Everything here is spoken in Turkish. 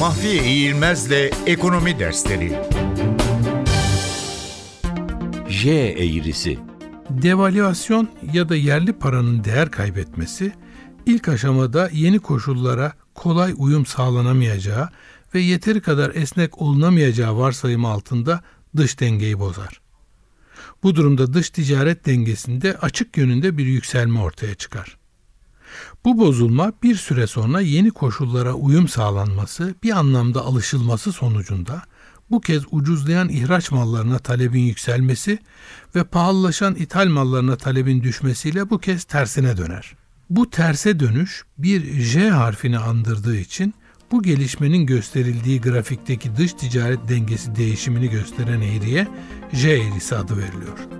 Mahfiye İğilmez'le Ekonomi Dersleri J eğrisi Devalüasyon ya da yerli paranın değer kaybetmesi ilk aşamada yeni koşullara kolay uyum sağlanamayacağı ve yeteri kadar esnek olunamayacağı varsayımı altında dış dengeyi bozar. Bu durumda dış ticaret dengesinde açık yönünde bir yükselme ortaya çıkar. Bu bozulma bir süre sonra yeni koşullara uyum sağlanması, bir anlamda alışılması sonucunda bu kez ucuzlayan ihraç mallarına talebin yükselmesi ve pahalılaşan ithal mallarına talebin düşmesiyle bu kez tersine döner. Bu terse dönüş bir J harfini andırdığı için bu gelişmenin gösterildiği grafikteki dış ticaret dengesi değişimini gösteren eğriye J eğrisi adı veriliyor.